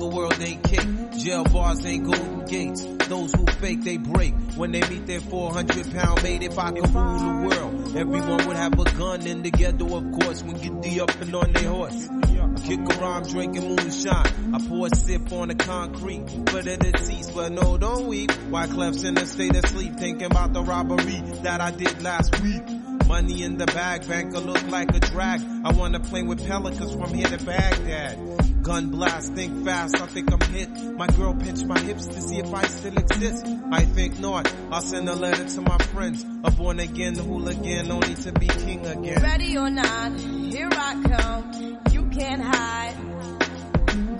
the world ain't kick. Jail bars ain't golden gates. Those who fake, they break. When they meet their 400 pound mate, if I could rule the world, everyone would have a gun in the ghetto, of course, when get the up and on their horse. Kick around drinking moonshine. I pour a sip on the concrete for the deceased, but no, don't weep. Why Clef's in a state of sleep, thinking about the robbery that I did last week. Money in the bag, banker look like a drag. I wanna play with pelicans from here to Baghdad. Gun blast, think fast, I think I'm hit. My girl pinched my hips to see if I still exist. I think not. I'll send a letter to my friends. A born again hooligan, only to be king again. Ready or not, here I come. You can't hide.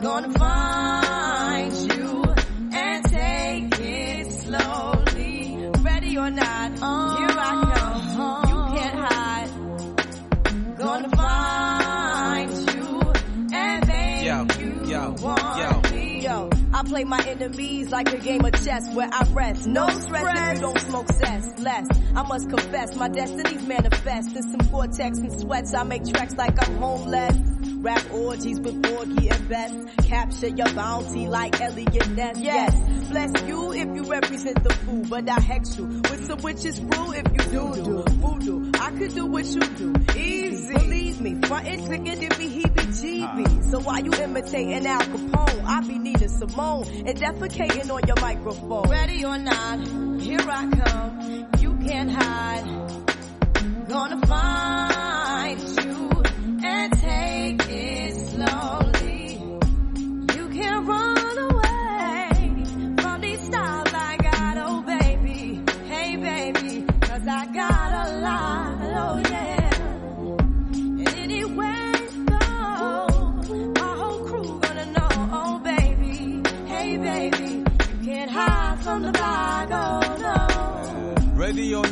Gonna find you and take it slowly. Ready or not, oh. here want yo. me. Yo, I play my enemies like a game of chess where I rest. No stress if you don't smoke cess. Less, I must confess, my destinies manifest. In some cortex and sweats, I make tracks like I'm homeless. Rap orgies with Borgie and Best. Capture your bounty like Elliot Ness. Yes, bless you if you represent the fool, but I hex you with some witches brew if you do do voodoo. I could do what you do, easy. Believe me, frontin' triggered if he heebie-jeebie. So why you imitating Al Capone? I be needing Simone and defecating on your microphone. Ready or not, here I come. You can't hide. Gonna find you and take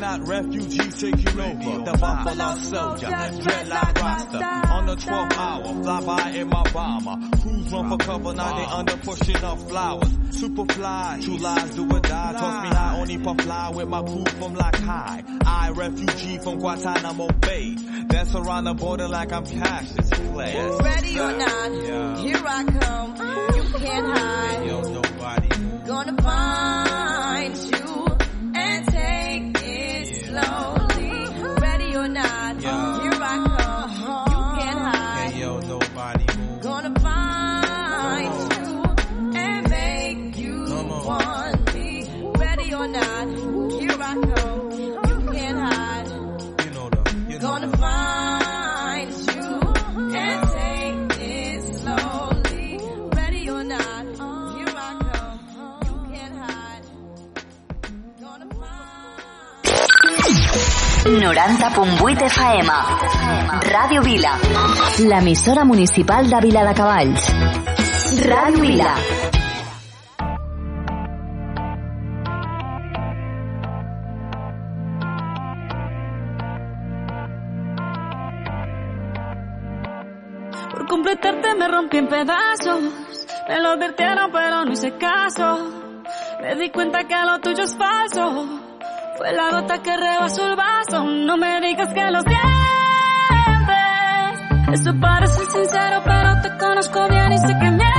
Not, refugees taking over. The Buffalo Soldier, dreadlock roster. On the 12th hour, fly by in my bomber. Crews run for cover, now they under pushing up flowers. Super fly, true lies do or die. Toss me high, only puff fly with my crew from like high. I, refugee from Guantanamo Bay. Dance around the border like I'm Cassius Clay. Ready or not, here I come. You can't hide. Yo, nobody. Gonna find 90.8 FM. Ràdio Vila. L'emissora municipal de Vila de Cavalls. Ràdio Vila. Por completarte me rompí en pedazos. Me lo advirtieron pero no hice caso. Me di cuenta que lo tuyo es falso. Fue la gota que rebasó el vaso. No me digas que lo sientes. Eso parece sincero pero te conozco bien y sé que mientes.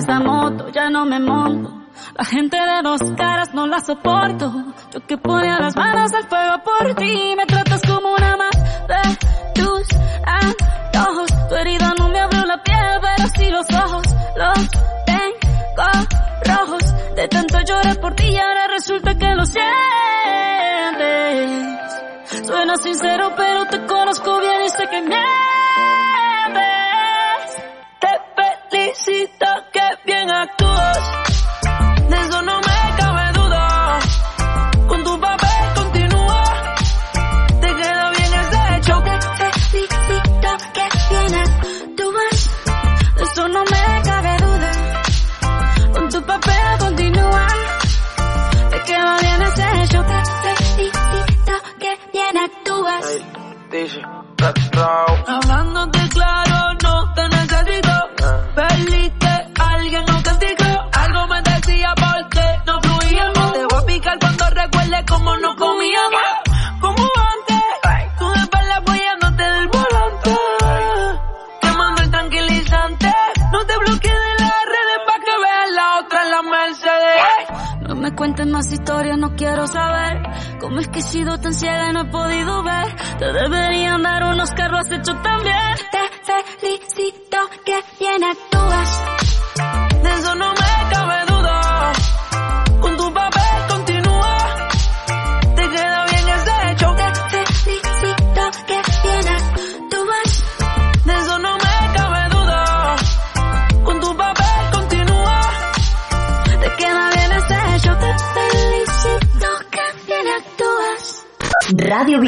Esa moto, ya no me monto la gente de dos caras no la soporto. Yo que ponía las manos al fuego por ti, me tratas como una más de tus antojos. Tu herida no me abrió la piel, pero sí los ojos los tengo rojos. De tanto lloré por ti y ahora resulta que lo sientes. Suena sincero, pero te conozco bien y sé que mientes. Te felicito que bien actúas. más historias no quiero saber. Cómo es que he sido tan ciega y no he podido ver. Te deberían dar unos carros has hecho también. Te felicito.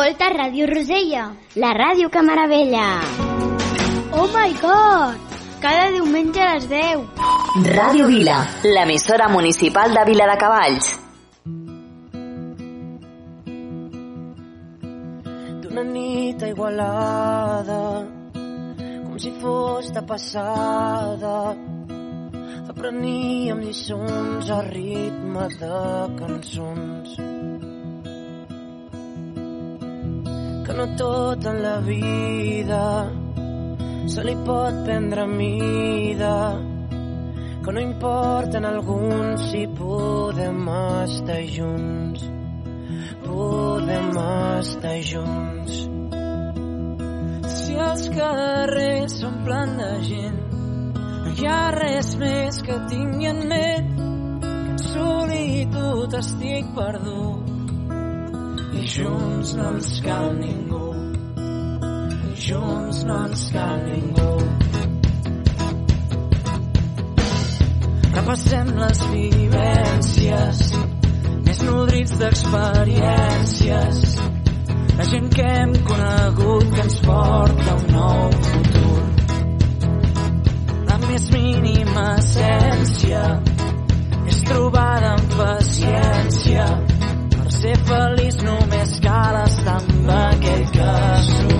Escolta Ràdio Rosella, la ràdio que meravella. Oh my god! Cada diumenge a les 10. Ràdio Vila, l'emissora municipal de Vila de Cavalls. D'una nit igualada, com si fos de passada, apreníem lliçons a ritme de cançons que no tot en la vida se li pot prendre mida que no importen alguns si podem estar junts podem estar junts. Si els carrers s'omplen de gent no hi ha res més que tingui en ment que en solitud estic perdut i junts no ens cal ningú. I junts no ens cal ningú. Repassem les vivències més nodrits d'experiències. La gent que hem conegut que ens porta un nou futur. La més mínima essència ser feliç només cal estar amb aquell casual aquell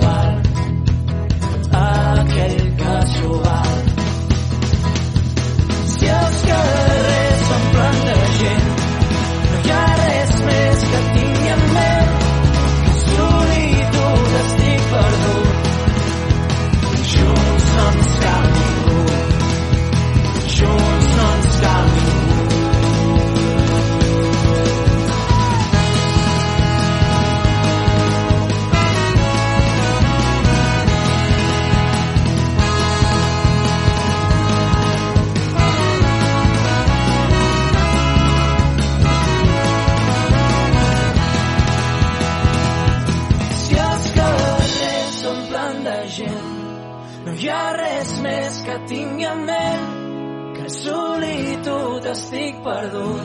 estic perdut.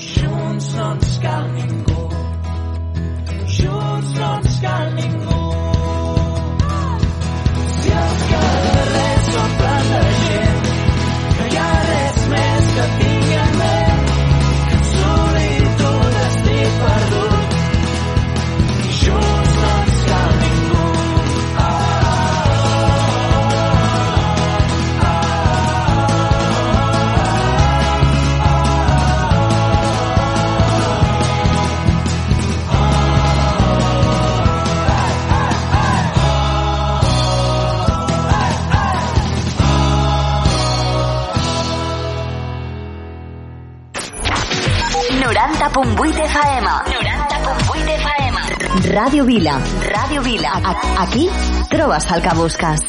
Junts no ens cal ningú, 90.8 FM. 90.8 FM. Ràdio Vila. Ràdio Vila. A Aquí trobes el que busques.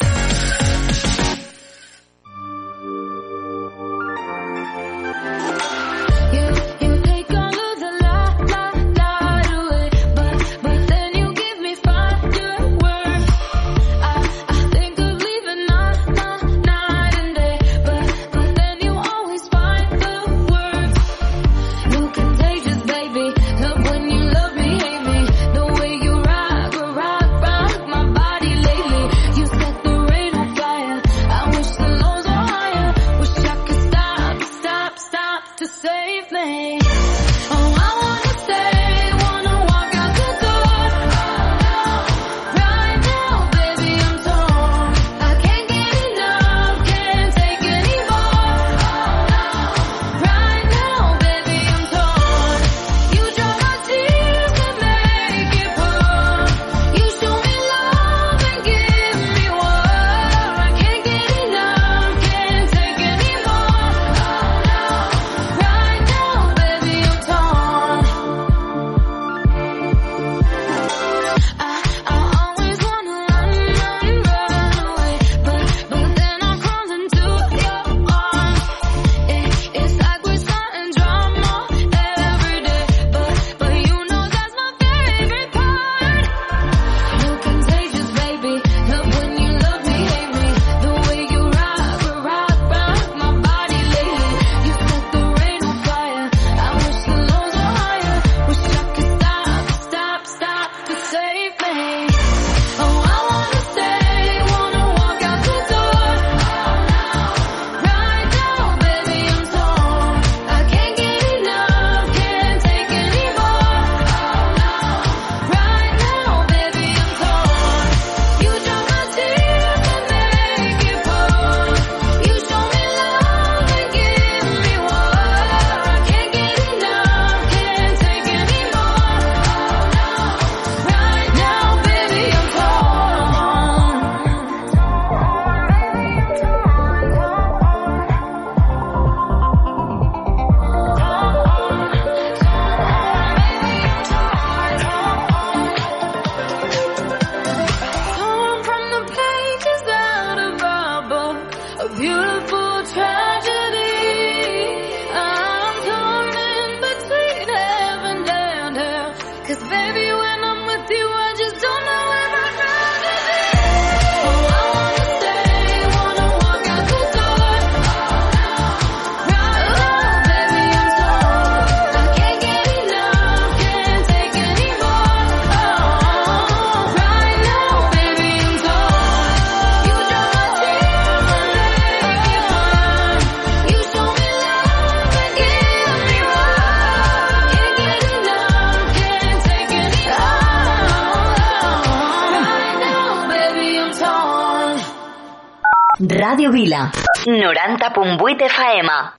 Cumbuit de Faema.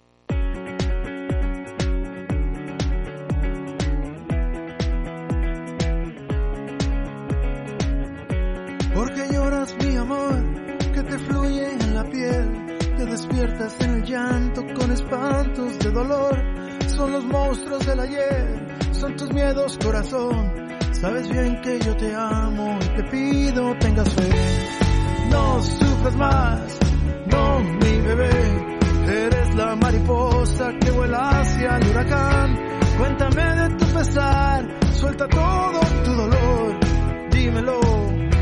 Porque lloras mi amor que te fluye en la piel, te despiertas en el llanto con espantos de dolor, son los monstruos del ayer, son tus miedos corazón, sabes bien que yo te amo y te pido tengas fe, no sufras más, no mi bebé la mariposa que vuela hacia el huracán. Cuéntame de tu pesar, suelta todo tu dolor, dímelo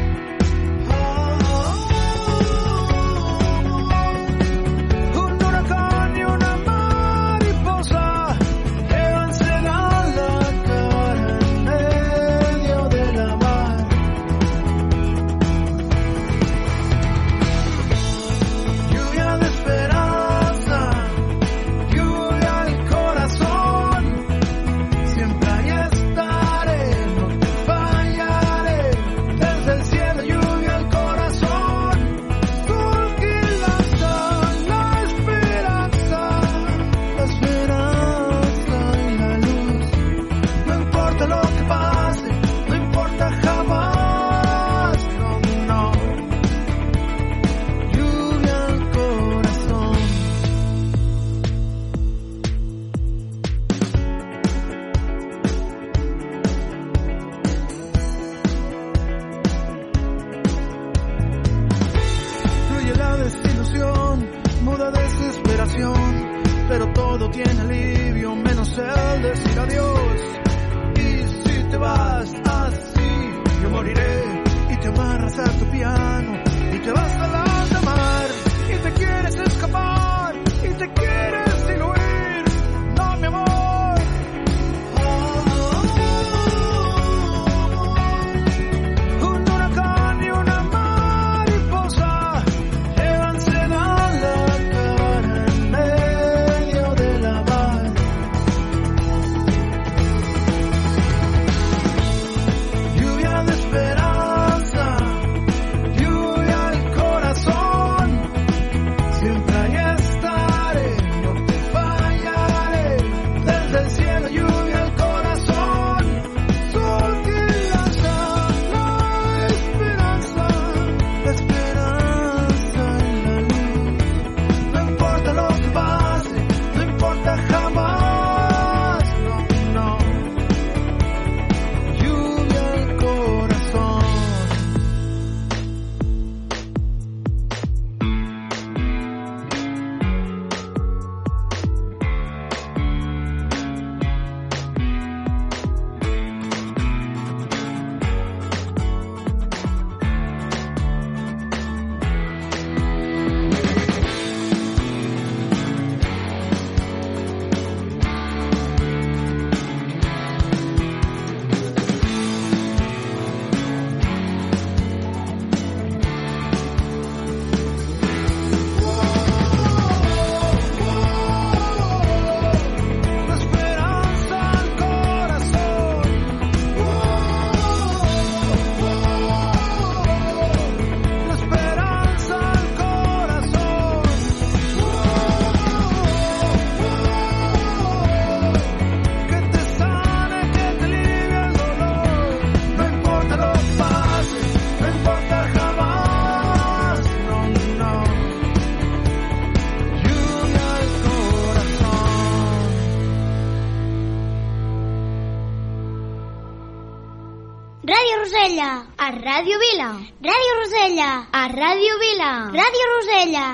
tiene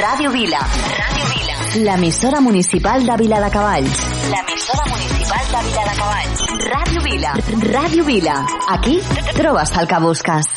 Radio Vila. Radio Vila. L'emissora municipal de Vila de Cavalls. L'emissora municipal de Vila de Cavalls. Radio Vila. Radio Vila. Aquí trobes el que busques.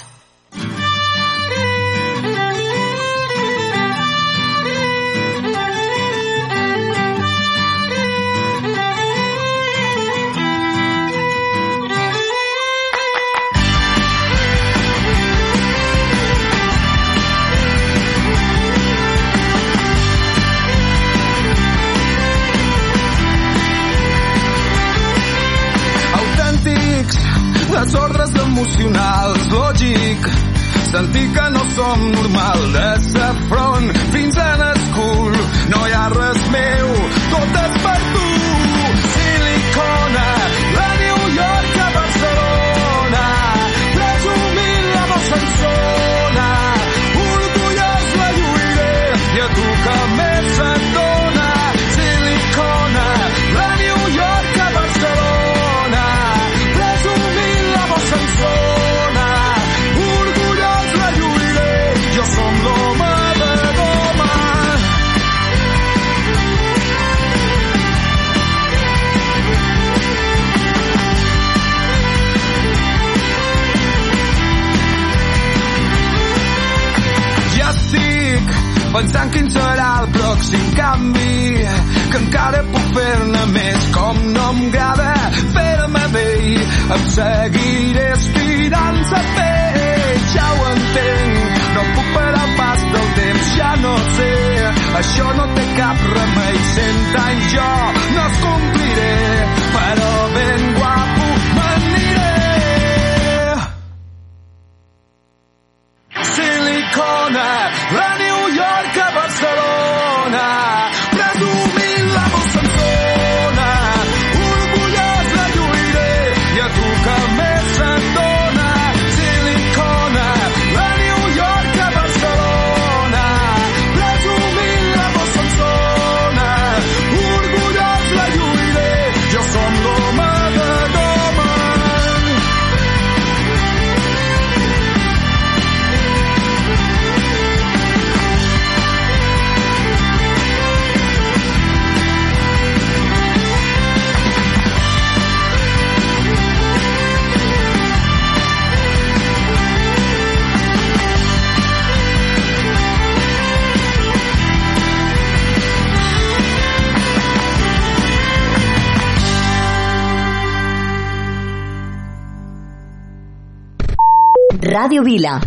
Radio Vila.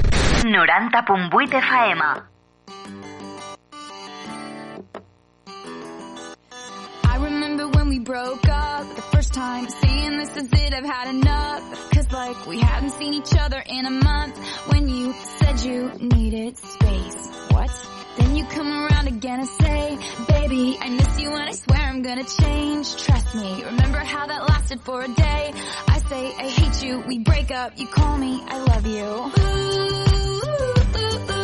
90.8 FM. I remember when we broke up the first time, saying this is it, I've had enough. Cause like we hadn't seen each other in a month when you said you needed space. What? Then you come around again and say, baby, I miss you and I swear I'm gonna change. Trust me, remember how that lasted for a day say I hate you, we break up, you call me, I love you. Ooh, ooh, ooh,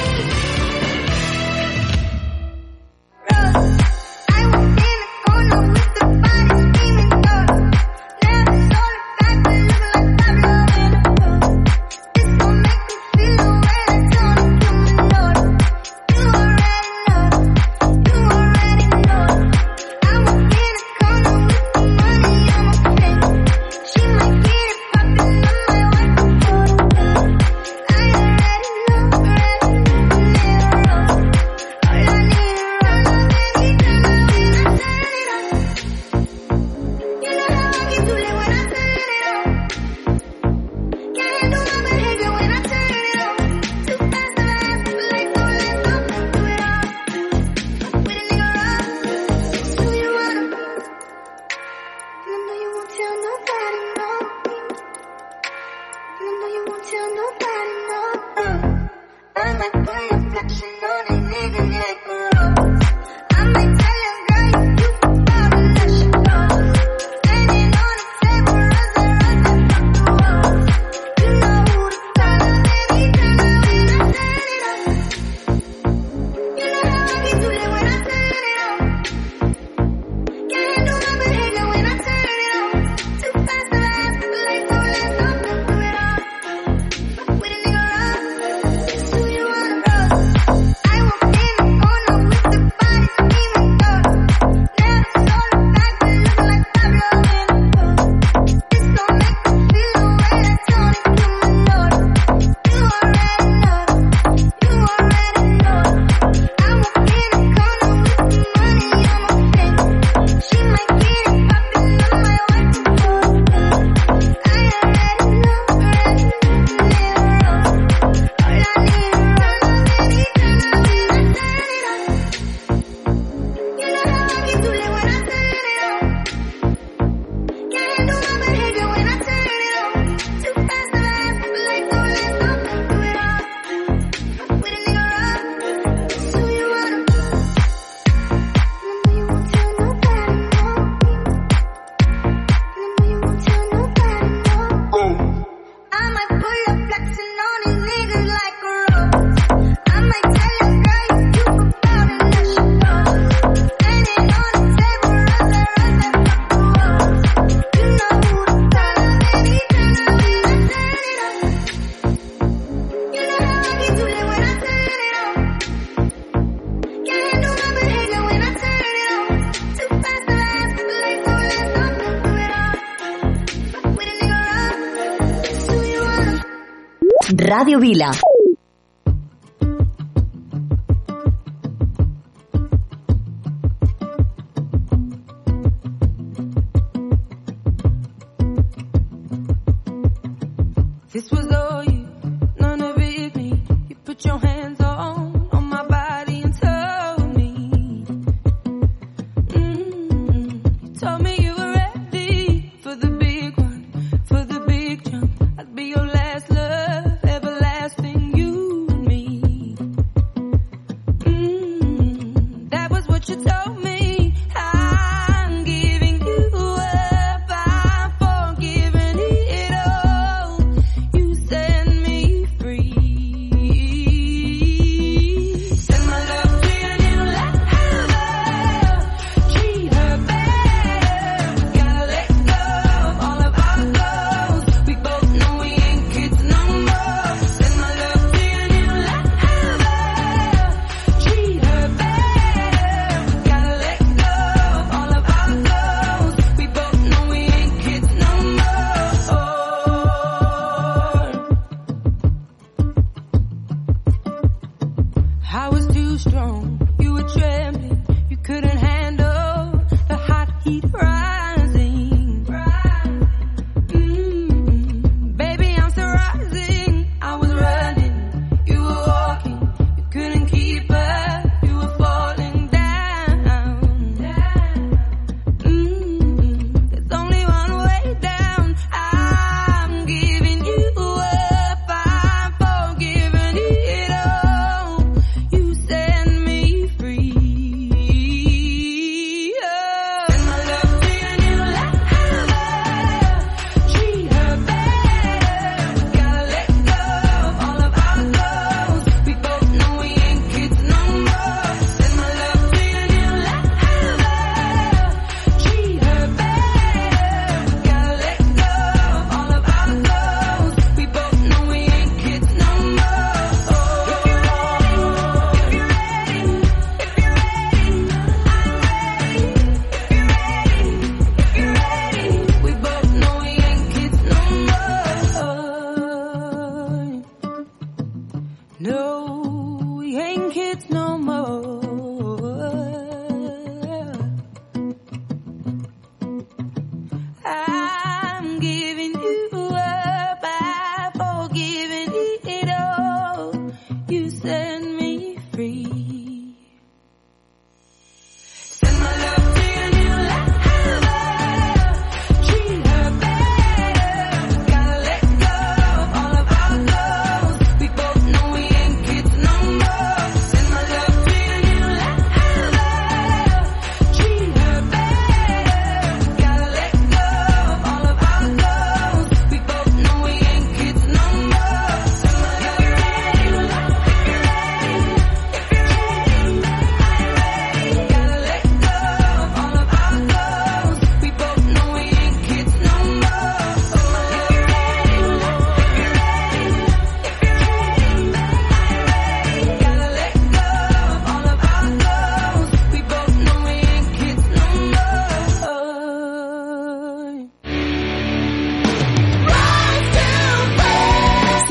Radio Vila.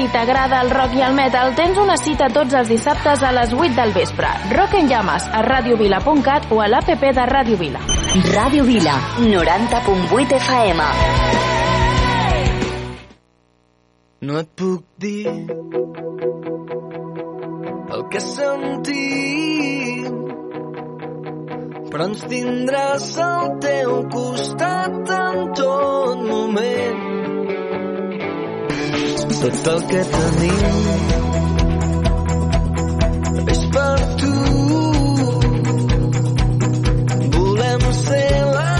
i t'agrada el rock i el metal, tens una cita tots els dissabtes a les 8 del vespre. Rock en llames a radiovila.cat o a l'APP de Radio Vila. Radio Vila, 90.8 FM. No et puc dir el que sentim però ens tindràs al teu costat en tot moment tot el que tenim és per tu. Volem ser la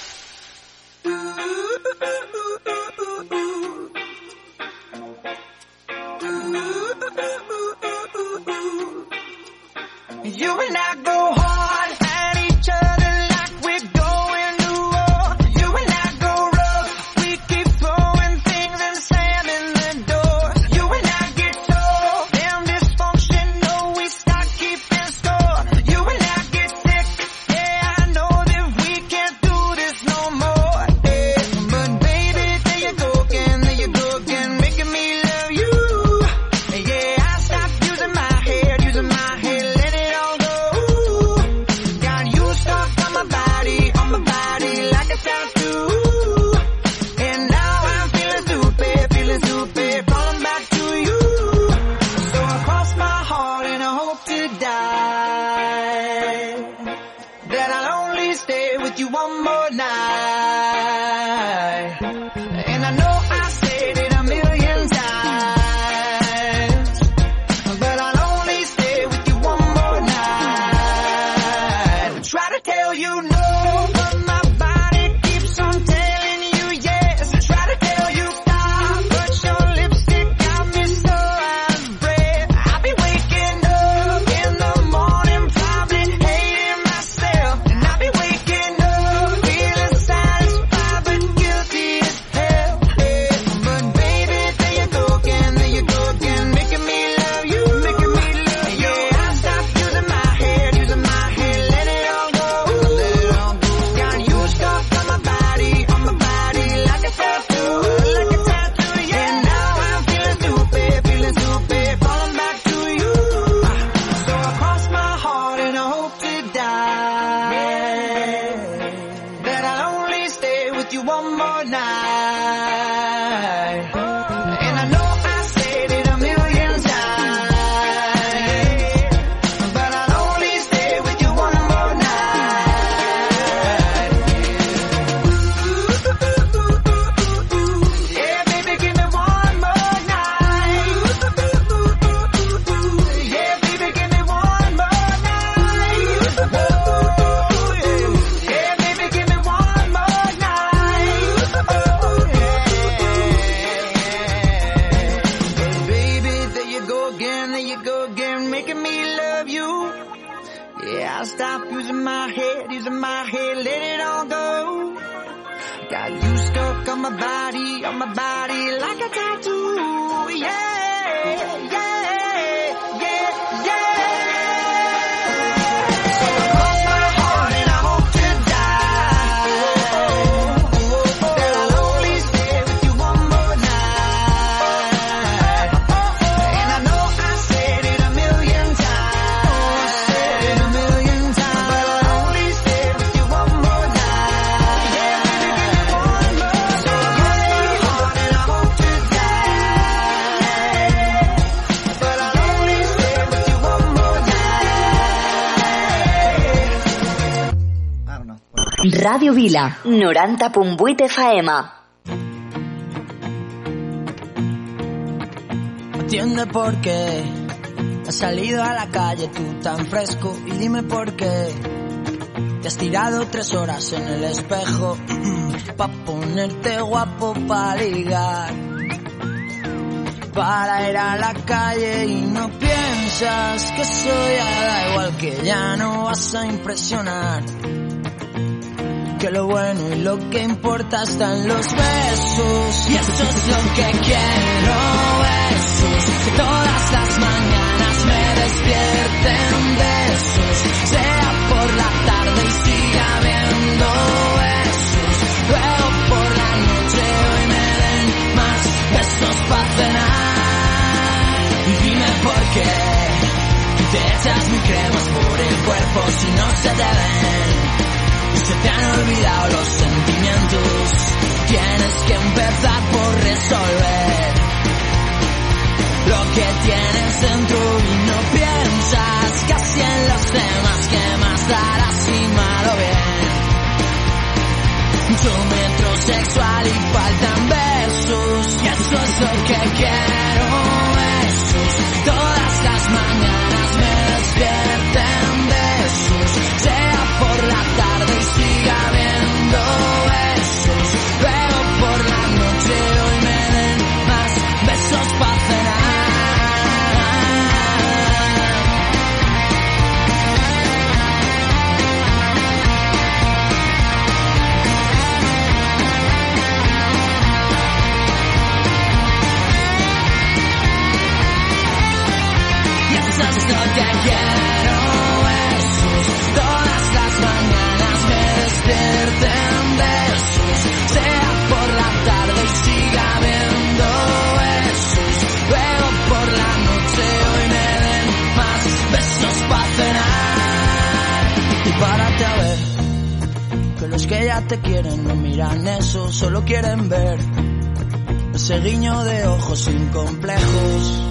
Vila, 90.8 FM. Entiende por qué has salido a la calle tú tan fresco y dime por qué te has tirado tres horas en el espejo pa ponerte guapo para ligar. Para ir a la calle y no piensas que soy da igual que ya no vas a impresionar que lo bueno y lo que importa están los besos. Y eso es lo que quiero besos. Todas las mañanas me despierten besos. Sea por la tarde y siga habiendo besos. Luego por la noche hoy me den más besos para cenar. Y dime por qué te echas mi cremas por el cuerpo si no se te ven se te han olvidado los sentimientos. Tienes que empezar por resolver lo que tienes dentro y no piensas casi en los temas que más darás si malo bien. Mucho metrosexual y faltan besos y eso es lo que quiero besos. Todas las mañanas me despierten te quieren no miran eso, solo quieren ver ese guiño de ojos sin complejos.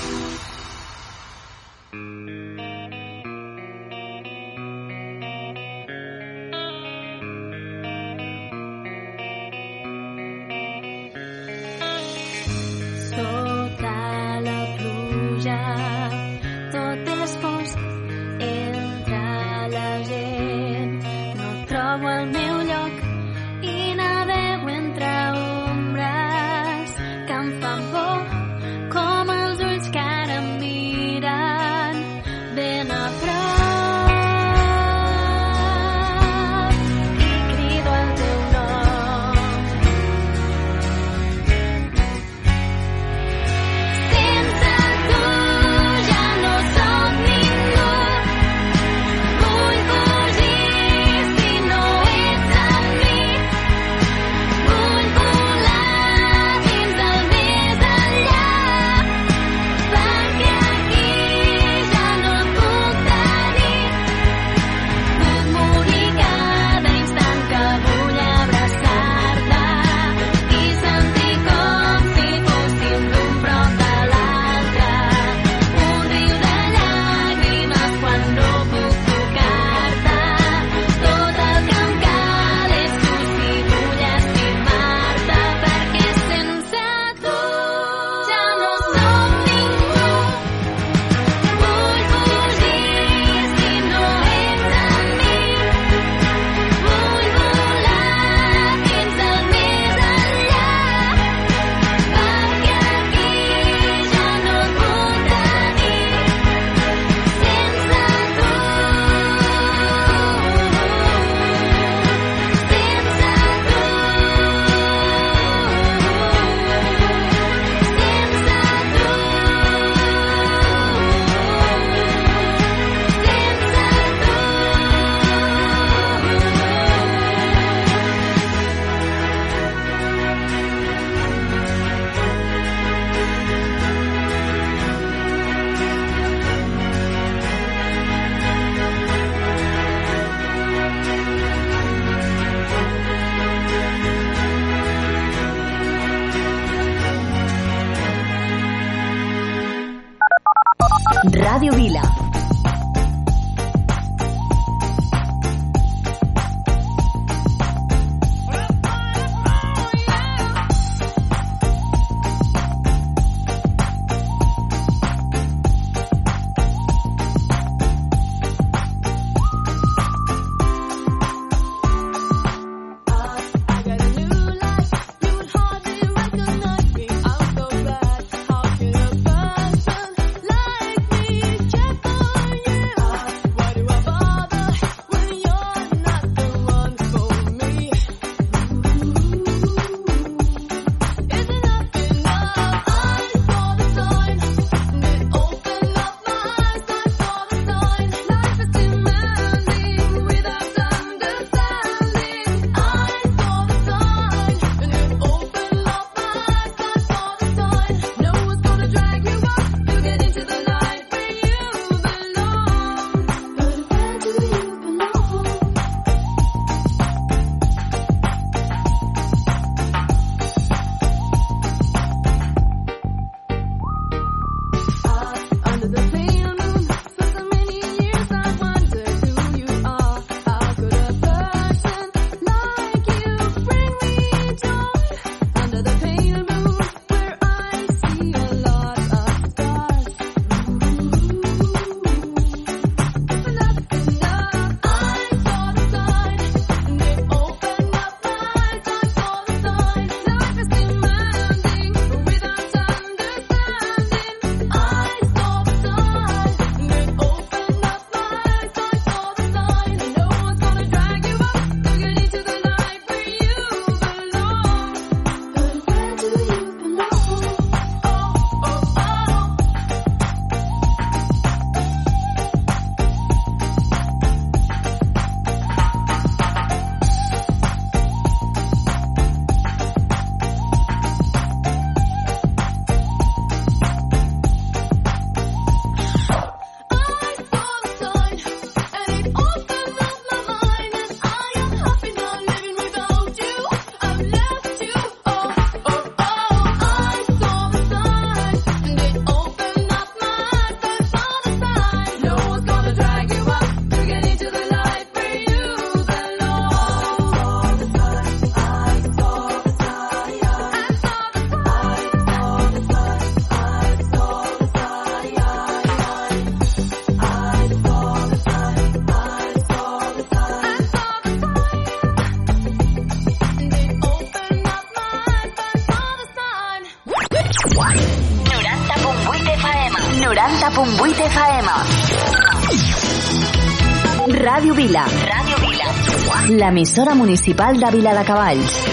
l'emissora municipal de Vila de Cavalls.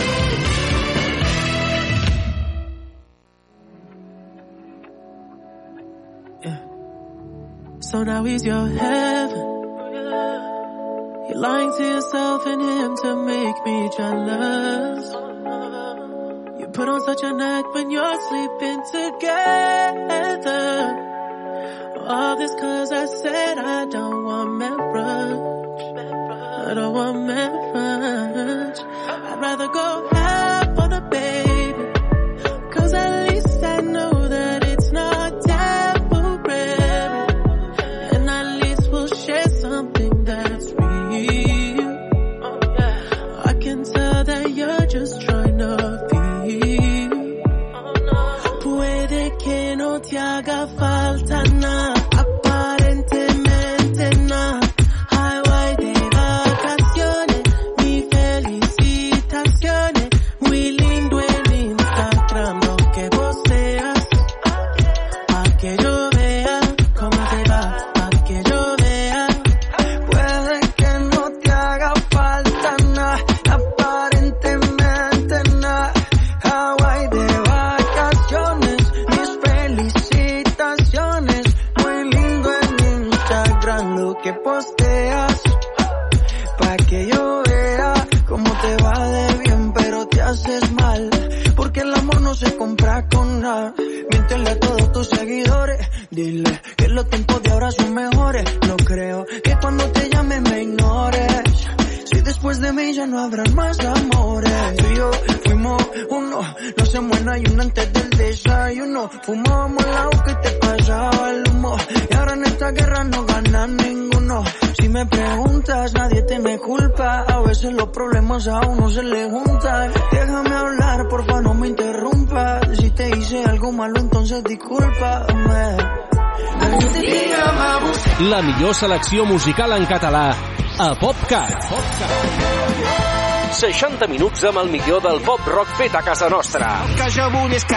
Yeah. So now he's your heaven. You're lying to yourself and him to make me jealous. You put on such a act when you're sleeping together. All this cause I said I don't want marriage. I don't want marriage. selecció musical en català a PopCat. PopCat. 60 minuts amb el millor del pop rock fet a casa nostra. Que jo vull és que